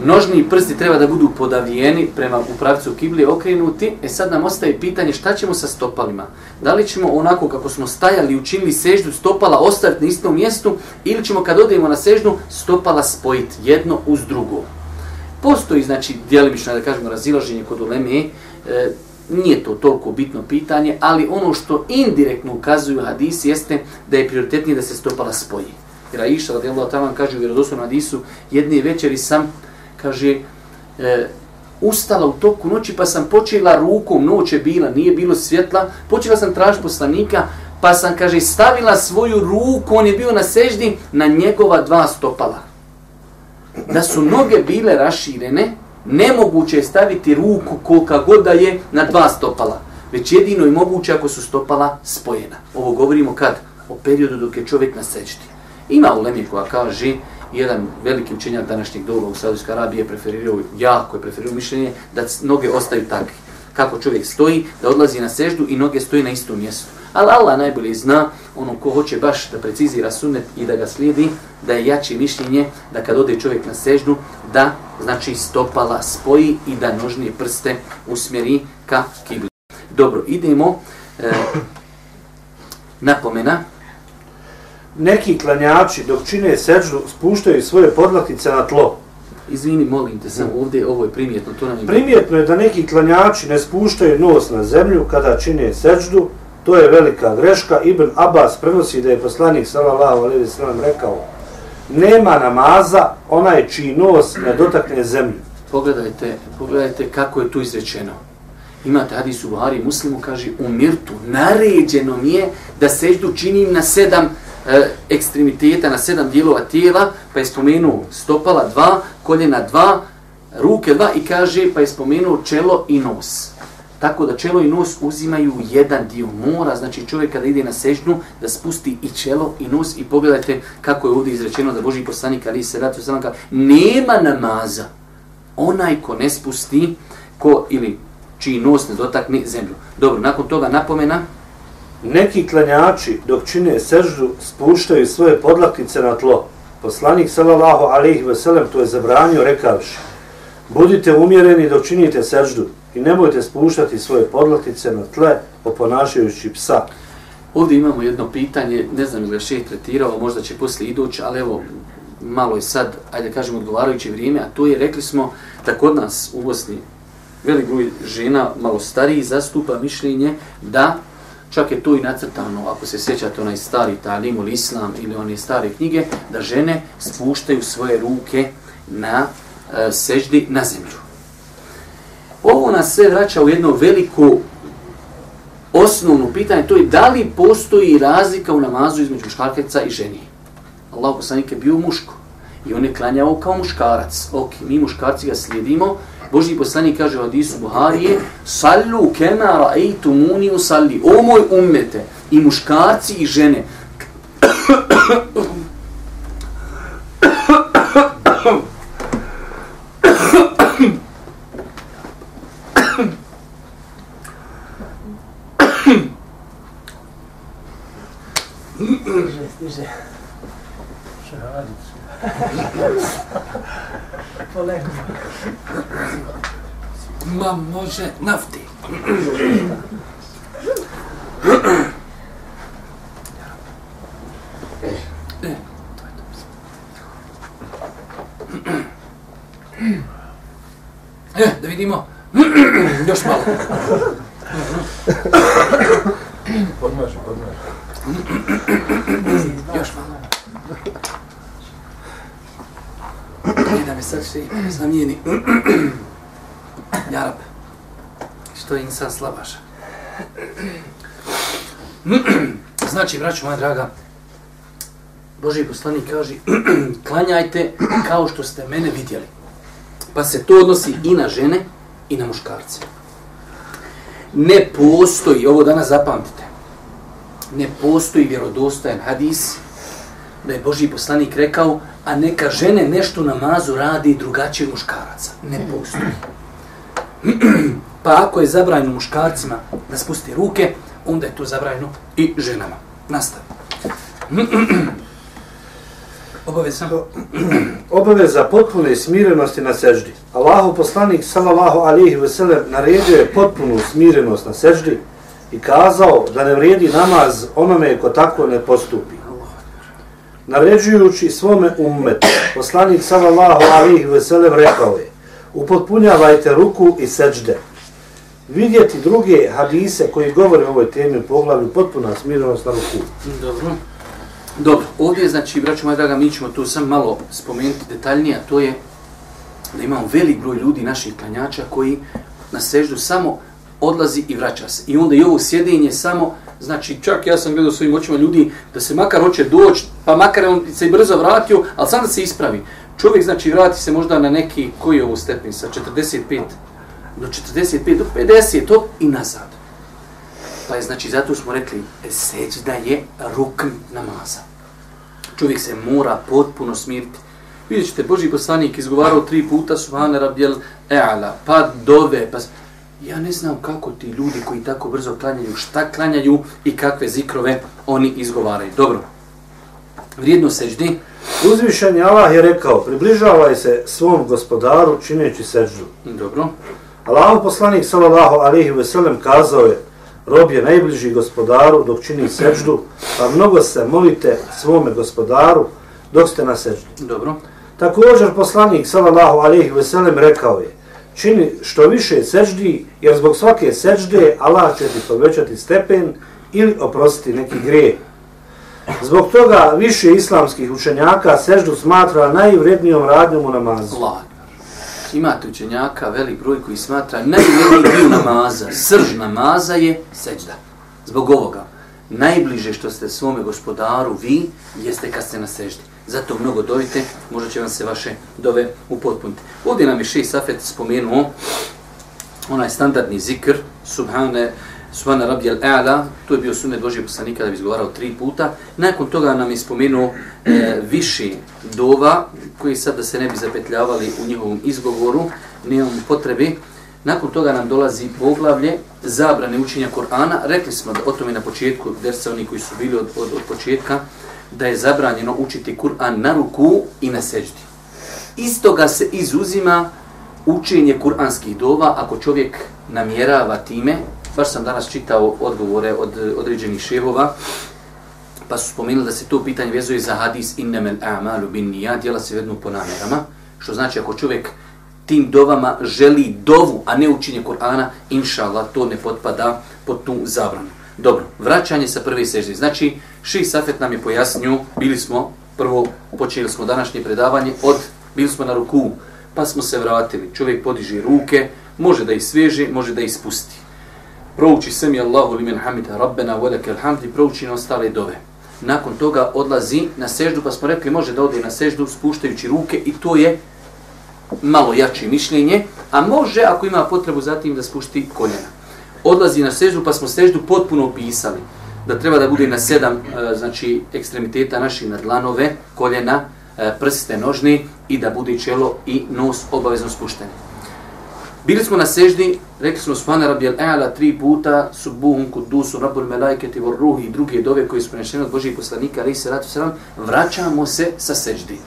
Nožni prsti treba da budu podavijeni prema u pravcu kibli okrenuti. E sad nam ostaje pitanje šta ćemo sa stopalima. Da li ćemo onako kako smo stajali i učinili seždu stopala ostaviti na istom mjestu ili ćemo kad odemo na seždu stopala spojiti jedno uz drugo. Postoji znači djelimično da kažemo razilaženje kod uleme, e, nije to toliko bitno pitanje, ali ono što indirektno ukazuju hadisi jeste da je prioritetnije da se stopala spoji. Jer Aisha radijallahu ta'ala kaže u vjerodostojnom hadisu, jedne večeri sam, kaže, e, ustala u toku noći pa sam počela rukom, noć je bila, nije bilo svjetla, počela sam traž poslanika, pa sam, kaže, stavila svoju ruku, on je bio na seždi, na njegova dva stopala. Da su noge bile raširene, nemoguće je staviti ruku kolika god da je na dva stopala, već jedino je moguće ako su stopala spojena. Ovo govorimo kad? O periodu dok je čovjek na sečti. Ima u Lemi koja kaže, jedan veliki učenjak današnjeg doba u Saudijskoj Arabiji je preferirao, jako je preferirao mišljenje, da noge ostaju takve. Kako čovjek stoji, da odlazi na seždu i noge stoji na istom mjestu. Ali Allah najbolje zna, ono ko hoće baš da precizira sunnet i da ga slijedi, da je jače mišljenje da kad ode čovjek na seždu, da znači stopala spoji i da nožnije prste usmjeri ka kibli. Dobro, idemo. E, napomena. Neki klanjači dok čine seždu spuštaju svoje podlaktice na tlo, Izvini, molim te, sam ovdje, ovo je primjetno, to nam je... Primjetno je da neki klanjači ne spuštaju nos na zemlju kada čine seđdu, to je velika greška. Ibn Abbas prenosi da je poslanik sallallahu alejhi ve sellem rekao: Nema namaza onaj čiji nos ne dotakne zemlju. Pogledajte, pogledajte kako je tu izrečeno. Imate hadis u Buhari Muslimu, kaže, u mirtu, naređeno mi je da seždu činim na sedam e, ekstremiteta, na sedam dijelova tijela, pa je spomenuo stopala dva, koljena dva, ruke dva i kaže, pa je spomenuo čelo i nos. Tako da čelo i nos uzimaju jedan dio mora, znači čovjek kada ide na sežnu da spusti i čelo i nos i pogledajte kako je ovdje izrečeno da Boži poslanik ali se ratu sam nema namaza. Onaj ko ne spusti, ko ili čiji nos ne dotakne zemlju. Dobro, nakon toga napomena. Neki klanjači dok čine seždu spuštaju svoje podlaktice na tlo. Poslanik sallallahu alejhi ve sellem to je zabranio rekavši: Budite umjereni dok činite seždu i nemojte spuštati svoje podlaktice na tle oponašajući psa. Ovdje imamo jedno pitanje, ne znam ili je šeh tretirao, možda će poslije idući, ali evo, malo je sad, ajde kažemo, odgovarajuće vrijeme, a to je, rekli smo, da kod nas u Bosni velik broj žena, malo stariji, zastupa mišljenje da, čak je to i nacrtano, ako se sjećate onaj stari talim ili islam ili one stare knjige, da žene spuštaju svoje ruke na e, seždi na zemlju. Ovo nas sve vraća u jedno veliko osnovno pitanje, to je da li postoji razlika u namazu između muškarkeca i ženi. Allah poslanik je bio muško i on je klanjao kao muškarac. Ok, mi muškarci ga slijedimo. Božji poslanik kaže u hadisu Buharije Sallu kema ra'eitu muni usalli. O moj ummete, i muškarci i žene. Ma može nafti. E, da vidimo. Još malo. Podmaži, podmaži. Još malo. I da me sad še zamijeni. Jarab. Što je insan slabaša. Znači, braću moja draga, Boži poslanik kaže, klanjajte kao što ste mene vidjeli. Pa se to odnosi i na žene i na muškarce. Ne postoji, ovo danas zapamtite, ne postoji vjerodostojan hadis da je Boži poslanik rekao, a neka žene nešto namazu radi drugačije od muškaraca. Ne postoji. pa ako je zabranjeno muškarcima da spusti ruke, onda je to zabranjeno i ženama. Nastavi. Obaveza. Obaveza potpune smirenosti na seždi. Allahu poslanik sallallahu alejhi ve sellem naredio je potpunu smirenost na seždi i kazao da ne vrijedi namaz onome ko tako ne postupi. Naređujući svome ummetu, poslanik sallallahu alejhi ve sellem rekao je: Upotpunjavajte ruku i sežde. Vidjeti druge hadise koji govore o ovoj temi u poglavlju potpuna smirenost na ruku. Dobro. Dobro, ovdje, znači, braću moja draga, mi ćemo tu sam malo spomenuti detaljnije, a to je da imamo velik broj ljudi naših klanjača koji na seždu samo odlazi i vraća se. I onda i ovo sjedenje samo, znači čak ja sam gledao svojim očima ljudi da se makar hoće doći, pa makar on se i brzo vratio, ali sam da se ispravi. Čovjek znači vrati se možda na neki, koji je ovo stepen, sa 45 do 45 do 50 to i nazad. Pa je znači zato smo rekli seđda je rukn namaza. Čovjek se mora potpuno smiriti. Vidjet ćete, Boži poslanik izgovarao tri puta Subhane Rabjel E'ala, pa dove, pa... Ja ne znam kako ti ljudi koji tako brzo klanjaju, šta klanjaju i kakve zikrove oni izgovaraju. Dobro. Vrijedno seždi. Uzvišen je Allah je rekao, približavaj se svom gospodaru čineći seždu. Dobro. Allahu poslanik sallallahu alejhi ve sellem kazao je: Rob je najbliži gospodaru dok čini seždu, pa mnogo se molite svome gospodaru dok ste na seždi. Dobro. Također poslanik sallallahu alejhi ve sellem rekao je: Čini što više sećdi, jer zbog svake sećde Allah će ti povećati stepen ili oprostiti neki grijeh. Zbog toga više islamskih učenjaka seždu smatra najvrednijom radnjom u namazu. Allah. Imate učenjaka, velik broj koji smatra najvredniji dio namaza, srž namaza je seđda. Zbog ovoga, najbliže što ste svome gospodaru vi, jeste kad ste na seždi. Zato mnogo dovite, možda će vam se vaše dove upotpuniti. Ovdje nam je Šeji Safet spomenuo onaj standardni zikr, subhane, Subhana Rabbi al-A'la, to je bio sunet Božije poslanika da bi izgovarao tri puta. Nakon toga nam je spomenuo e, viši dova, koji sad da se ne bi zapetljavali u njihovom izgovoru, nemamo potrebe. Nakon toga nam dolazi poglavlje zabrane učenja Korana. Rekli smo da o tome na početku, dersa oni koji su bili od, od, od početka, da je zabranjeno učiti Kur'an na ruku i na seđdi. Istoga se izuzima učenje kuranskih dova ako čovjek namjerava time baš sam danas čitao odgovore od određenih šehova, pa su spomenuli da se to pitanje vezuje za hadis innemel a'malu bin nija, djela se vednu po namjerama, što znači ako čovjek tim dovama želi dovu, a ne učinje Kur'ana, inša Allah, to ne potpada pod tu zabranu. Dobro, vraćanje sa prve sežde. Znači, Ši Safet nam je pojasnio, bili smo, prvo počeli smo današnje predavanje, od, bili smo na ruku, pa smo se vratili. Čovjek podiže ruke, može da ih sveže, može da ih spusti prouči semi Allahu limen hamida rabbena wa lakal hamd i prouči na ostale dove. Nakon toga odlazi na seždu, pa smo rekli može da ode na seždu spuštajući ruke i to je malo jače mišljenje, a može ako ima potrebu zatim da spušti koljena. Odlazi na seždu, pa smo seždu potpuno opisali da treba da bude na sedam e, znači ekstremiteta naših nadlanove, koljena, e, prste nožni i da bude čelo i nos obavezno spušteni. Bili smo na seždi, rekli smo Subhana Rabbi al-A'la tri puta, Subuhum Kudusu, Rabbul Melaiketi, Vor Ruhi i druge dove koji su prenešene od Božih poslanika, ali se ratu sram, vraćamo se sa seždi.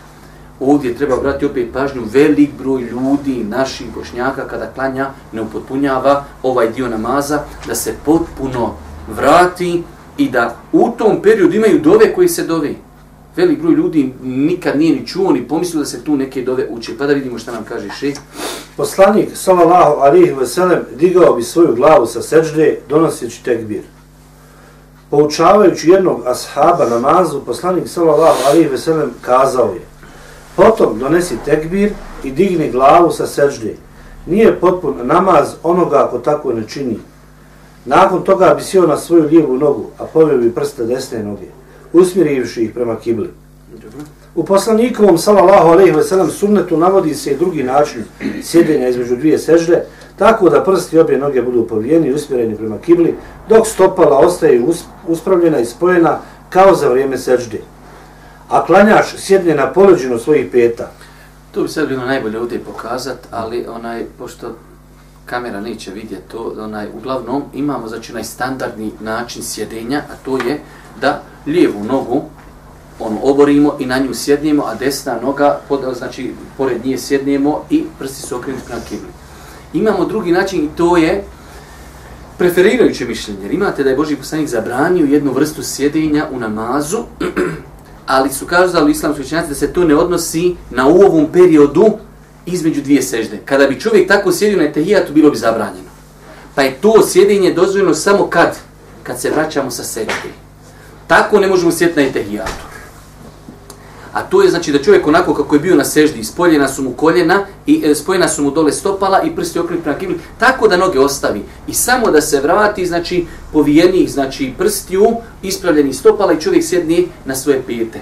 Ovdje treba brati opet pažnju, velik broj ljudi, naših bošnjaka, kada klanja, ne upotpunjava ovaj dio namaza, da se potpuno vrati i da u tom periodu imaju dove koji se dove. Velik broj ljudi nikad nije ni čuo, ni pomislio da se tu neke dove uče. Pa da vidimo šta nam kaže še. Poslanik sallallahu alejhi ve sellem digao bi svoju glavu sa seđde, donoseći tekbir. Poučavajući jednog ashaba namazu, poslanik sallallahu alejhi ve sellem kazao je: Potom donesi tekbir i digni glavu sa seđde. Nije potpun namaz onoga ako tako ne čini. Nakon toga bi sjeo na svoju lijevu nogu, a poveo bi prste desne noge, usmjerivši ih prema kibli. U poslanikovom sallallahu alejhi ve sellem sunnetu navodi se i drugi način sjedenja između dvije sežde, tako da prsti obje noge budu povijeni i usmjereni prema kibli, dok stopala ostaje uspravljena i spojena kao za vrijeme sežde. A klanjač sjedne na poleđinu svojih peta. To bi sad bilo najbolje ovdje pokazat, ali onaj, pošto kamera neće vidjeti to, onaj, uglavnom imamo znači onaj standardni način sjedenja, a to je da lijevu nogu ono oborimo i na nju sjednemo, a desna noga, pod, znači pored nje sjednemo i prsti su okrenuti prema kibli. Imamo drugi način i to je preferirajuće mišljenje. Jer imate da je Boži poslanik zabranio jednu vrstu sjedenja u namazu, ali su kazali islamski učenjaci da se to ne odnosi na u ovom periodu između dvije sežde. Kada bi čovjek tako sjedio na etehijatu, bilo bi zabranjeno. Pa je to sjedinje dozvoljeno samo kad? Kad se vraćamo sa sežde. Tako ne možemo sjeti na etehijatu. A to je znači da čovjek onako kako je bio na seždi, spoljena su mu koljena i e, spojena su mu dole stopala i prsti okrenuti prema kibli, tako da noge ostavi. I samo da se vrati, znači, povijenih, znači, prstiju, ispravljeni stopala i čovjek sjedni na svoje pijete.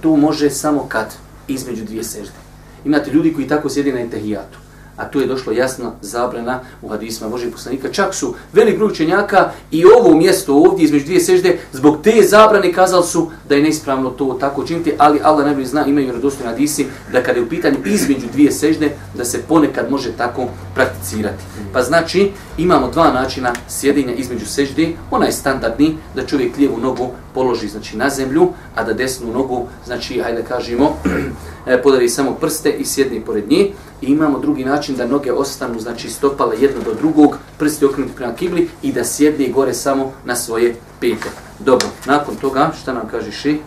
To može samo kad, između dvije sežde. Imate ljudi koji tako sjedi na etehijatu a tu je došlo jasno zabrana u hadisma Božih poslanika. Čak su velik broj učenjaka i ovo mjesto ovdje između dvije sežde, zbog te zabrane kazali su da je neispravno to tako činiti, ali Allah najbolje zna, imaju radostojni hadisi, da kada je u pitanju između dvije sežde, da se ponekad može tako prakticirati. Pa znači, imamo dva načina sjedinja između sežde, onaj standardni, da čovjek lijevu nogu položi znači, na zemlju, a da desnu nogu, znači, hajde kažemo, e, podari samo prste i sjedni pored nje. I imamo drugi način da noge ostanu, znači stopale jedno do drugog, prsti okrenuti prema kibli i da sjedne gore samo na svoje pete. Dobro, nakon toga, šta nam kaže ši?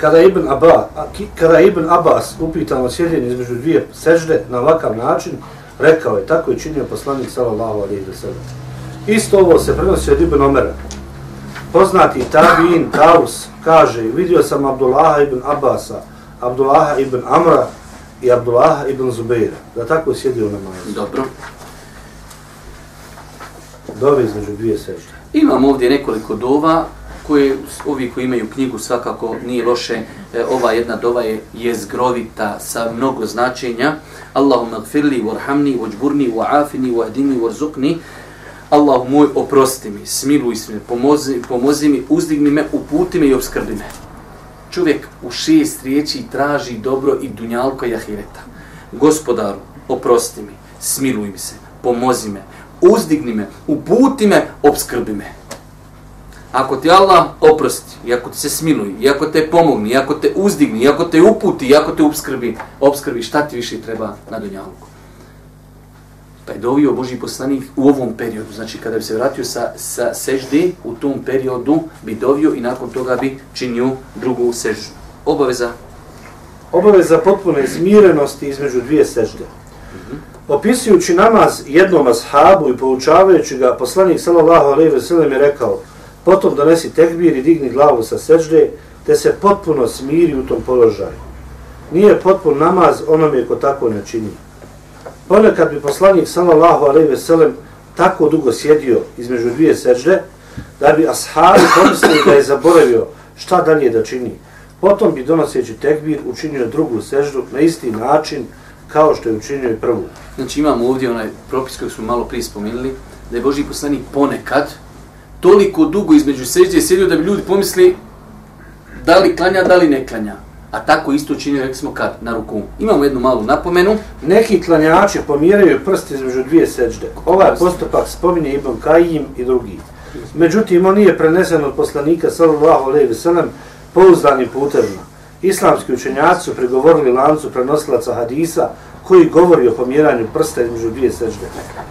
Kada Ibn, Abba, kada Ibn Abbas upitan o sjedljenju između dvije sežde na ovakav način, rekao je, tako je činio poslanik sallallahu alaihi wa sallam. Isto ovo se prenosi od Ibn Omera. Poznati Tabiin Taus kaže, vidio sam Abdullaha ibn Abbasa, Abdullaha ibn Amra i Abdullaha ibn Zubeira, da tako je sjedio na namazu. Dobro. Dove između dvije sežde. Imam ovdje nekoliko dova koje ovi koji imaju knjigu svakako nije loše. E, ova jedna dova je jezgrovita sa mnogo značenja. Allahumma gfirli, warhamni, wajburni, wa'afini, wahdini, warzuqni. Allah moj, oprosti mi, smiluj se mi, pomozi, pomozi mi, uzdigni me, uputi me i obskrbi me. Čovjek u šest riječi traži dobro i dunjalko i ahireta. Gospodaru, oprosti mi, smiluj mi se, pomozi me, uzdigni me, uputi me, obskrbi me. Ako ti Allah oprosti, i ako ti se smiluje, i ako te pomogni, i ako te uzdigni, i ako te uputi, i ako te obskrbi, obskrbi, šta ti više treba na dunjalku? Pa je dovio Boži poslanik u ovom periodu, znači kada bi se vratio sa, sa sežde, u tom periodu bi dovio i nakon toga bi činio drugu seždu. Obaveza Obaveza potpune smirenosti između dvije sežde. Opisujući namaz jednom ashabu i poučavajući ga, poslanik sallallahu alejhi ve sellem je rekao: "Potom donesi tekbir i digni glavu sa sežde, te se potpuno smiri u tom položaju. Nije potpun namaz onome ko tako ne čini." Ponekad bi poslanik sallallahu alejhi ve sellem tako dugo sjedio između dvije sežde da bi ashabi pomislili da je zaboravio šta dalje da čini. Potom bi donoseći tekbir učinio drugu seždu na isti način kao što je učinio i prvu. Znači imamo ovdje onaj propis koji smo malo prije spomenuli, da je Boži poslanik ponekad toliko dugo između sežde sjedio da bi ljudi pomisli da li klanja, da li ne klanja. A tako isto rekli smo kad, na ruku. Imamo jednu malu napomenu. Neki klanjači pomjeraju prsti između dvije sežde. Ovaj postupak spominje Ibn Kajim i drugi. Međutim, on nije prenesen od poslanika sallallahu alejhi ve sellem pouzdanim putevima. Islamski učenjaci su prigovorili lancu prenosilaca hadisa koji govori o pomjeranju prsta između dvije sežde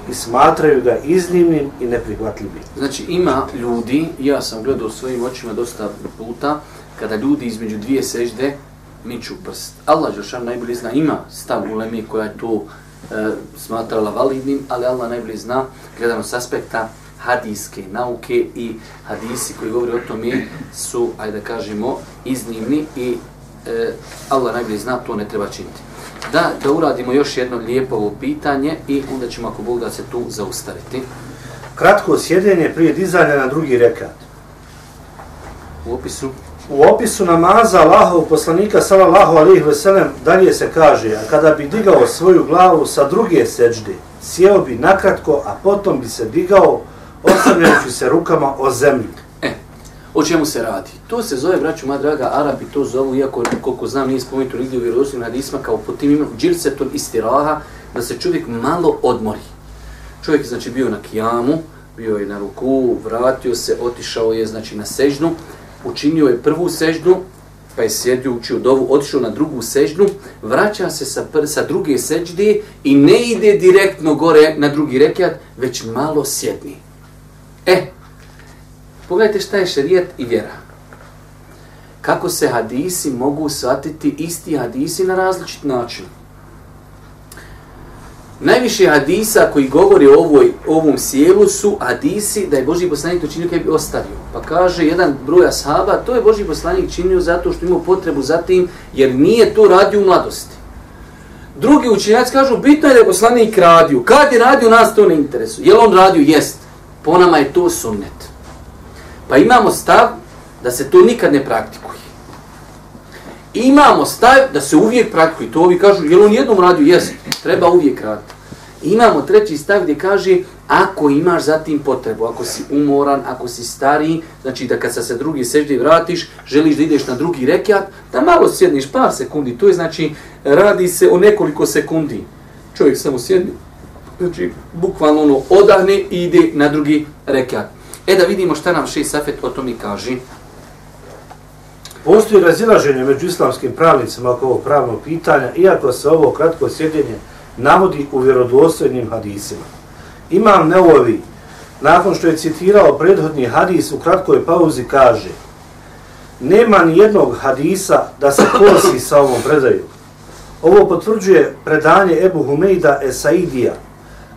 i smatraju ga iznimnim i neprihvatljivim. Znači ima ljudi, ja sam gledao svojim očima dosta puta, kada ljudi između dvije sežde miču prst. Allah Žešan najbolje zna, ima stav u Lemi koja je to e, smatrala validnim, ali Allah najbolje zna, gledano s aspekta hadijske nauke i hadisi koji govori o tome su, ajde da kažemo, iznimni i e, Allah najbolje zna, to ne treba činiti. Da, da uradimo još jedno lijepo ovo pitanje i onda ćemo ako Bog da se tu zaustaviti. Kratko sjedenje prije dizanja na drugi rekat. U opisu U opisu namaza Allahov poslanika sallallahu alejhi ve sellem dalje se kaže: "A kada bi digao svoju glavu sa druge sećde, sjeo bi nakratko, a potom bi se digao oslanjajući se rukama o zemlju." E, o čemu se radi? To se zove, braću moja draga, Arabi to zovu, iako koliko znam nije spomenuto nigdje u vjerodostojnim hadisma, kao po tim imenom džirsetun istiraha, da se čovjek malo odmori. Čovjek je znači bio na kijamu, bio je na ruku, vratio se, otišao je znači na sežnu, učinio je prvu seždu, pa je sjedio, učio dovu, otišao na drugu seždu, vraća se sa, pr sa druge sežde i ne ide direktno gore na drugi rekiat, već malo sjedni. E, pogledajte šta je šerijet i vjera. Kako se hadisi mogu shvatiti isti hadisi na različit način. Najviše hadisa koji govori o ovoj, ovom sjelu su hadisi da je Boži poslanik to činio kada bi ostavio. Pa kaže jedan broj ashaba, to je Boži poslanik činio zato što imao potrebu za tim, jer nije to radio u mladosti. Drugi učenjaci kažu, bitno je da je poslanik radio. Kad je radio, nas to ne interesuje. Je on radio? Jest. Po nama je to sunnet. Pa imamo stav da se to nikad ne praktikuje. Imamo stav da se uvijek praktikuje. To ovi kažu, jel on jednom radio? Jes, Treba uvijek raditi. Imamo treći stav gdje kaže, ako imaš zatim potrebu, ako si umoran, ako si stari, znači da kad sa se drugi seždi vratiš, želiš da ideš na drugi rekiat, da malo sjedniš par sekundi. To je znači, radi se o nekoliko sekundi. Čovjek samo sjedni, znači bukvalno ono odahne i ide na drugi rekiat. E da vidimo šta nam Šej safet o tome kaže. Postoji razilaženje među islamskim pravnicima oko ovog pravnog pitanja, iako se ovo kratko sjedenje navodi u vjerodostojnim hadisima. Imam Neovi, nakon što je citirao prethodni hadis u kratkoj pauzi, kaže Nema ni jednog hadisa da se kosi sa ovom predaju. Ovo potvrđuje predanje Ebu Humejda Esaidija,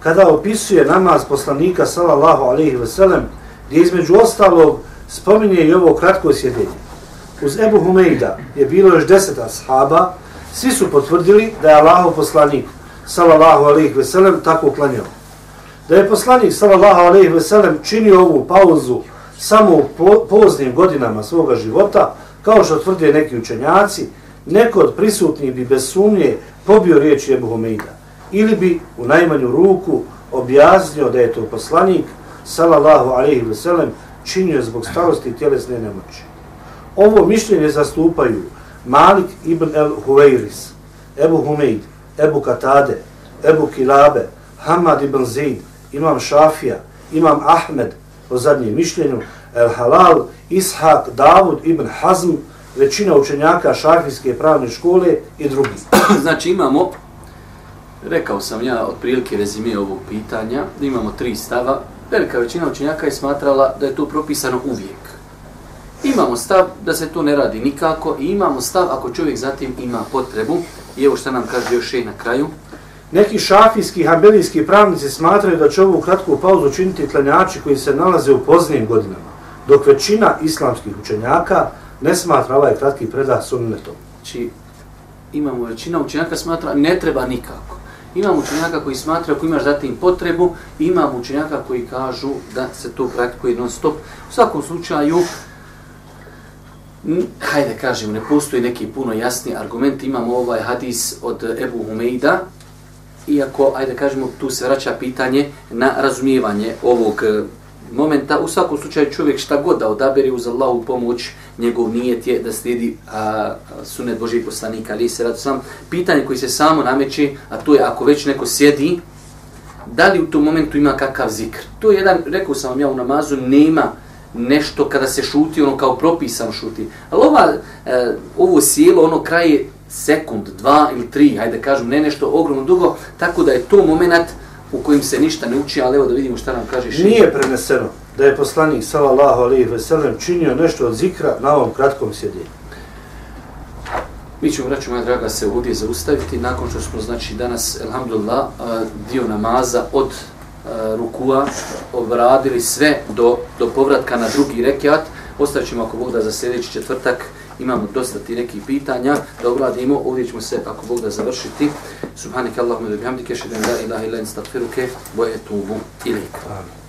kada opisuje namaz poslanika sallallahu alaihi ve sellem, gdje između ostalog spominje i ovo kratko sjedenje. Uz Ebu Humejda je bilo još deset ashaba, svi su potvrdili da je Allahov poslanik sallallahu alaihi ve sellem tako klanjao. Da je poslanik sallallahu alaihi ve sellem činio ovu pauzu samo u poznim godinama svoga života, kao što tvrde neki učenjaci, neko od prisutnih bi bez sumnje pobio riječi Ebu Humejda ili bi u najmanju ruku objasnio da je to poslanik sallallahu alaihi ve sellem činio zbog starosti i tjelesne nemoći. Ovo mišljenje zastupaju Malik ibn el Huveiris, Ebu Humeid, Ebu Katade, Ebu Kilabe, Hamad ibn Zaid, Imam Šafija, Imam Ahmed, po zadnjem mišljenju, El Halal, Ishak, Davud ibn Hazm, većina učenjaka šafijske pravne škole i drugi. znači imamo, rekao sam ja otprilike rezime ovog pitanja, da imamo tri stava. Velika većina učenjaka je smatrala da je to propisano uvijek. Imamo stav da se to ne radi nikako i imamo stav ako čovjek zatim ima potrebu. I evo što nam kaže još i na kraju. Neki šafijski i hambelijski pravnici smatraju da će ovu kratku pauzu činiti tlenjači koji se nalaze u poznijim godinama, dok većina islamskih učenjaka ne smatra ovaj kratki predah sunnetom. Znači, imamo većina učenjaka smatra ne treba nikako. Imamo učenjaka koji smatra ako imaš dati im potrebu, imamo učenjaka koji kažu da se to praktikuje non stop. U svakom slučaju, Mm, hajde kažemo, ne postoji neki puno jasni argument. Imamo ovaj hadis od Ebu Humeida, iako, ajde kažemo, tu se vraća pitanje na razumijevanje ovog eh, momenta. U svakom slučaju čovjek šta god da odabere uz Allahu pomoć, njegov nijet je da slijedi a, sunet Božih poslanika, ali se radu sam. Pitanje koji se samo nameće, a to je ako već neko sjedi, da li u tom momentu ima kakav zikr? To je jedan, rekao sam vam ja u namazu, nema nešto kada se šuti, ono kao propisan šuti. Ali ova, e, ovo sjelo, ono kraje sekund, dva ili tri, hajde kažem, ne nešto ogromno dugo, tako da je to moment u kojim se ništa ne uči, ali evo da vidimo šta nam kaže šehr. Nije preneseno da je poslanik sallallahu alejhi ve sellem činio nešto od zikra na ovom kratkom sjedinju. Mi ćemo, braću moja draga, se ovdje zaustaviti nakon što smo, znači, danas, elhamdulillah, dio namaza od E, rukua obradili sve do, do povratka na drugi rekiat. Ostaćemo ćemo, ako Bog da, za sljedeći četvrtak imamo dosta ti nekih pitanja da obradimo. Ovdje ćemo se, ako Bog da, završiti. Subhanika Allahumma da bihamdike, šedem la ilaha ila instagfiruke, boje tubu ilik. Amin.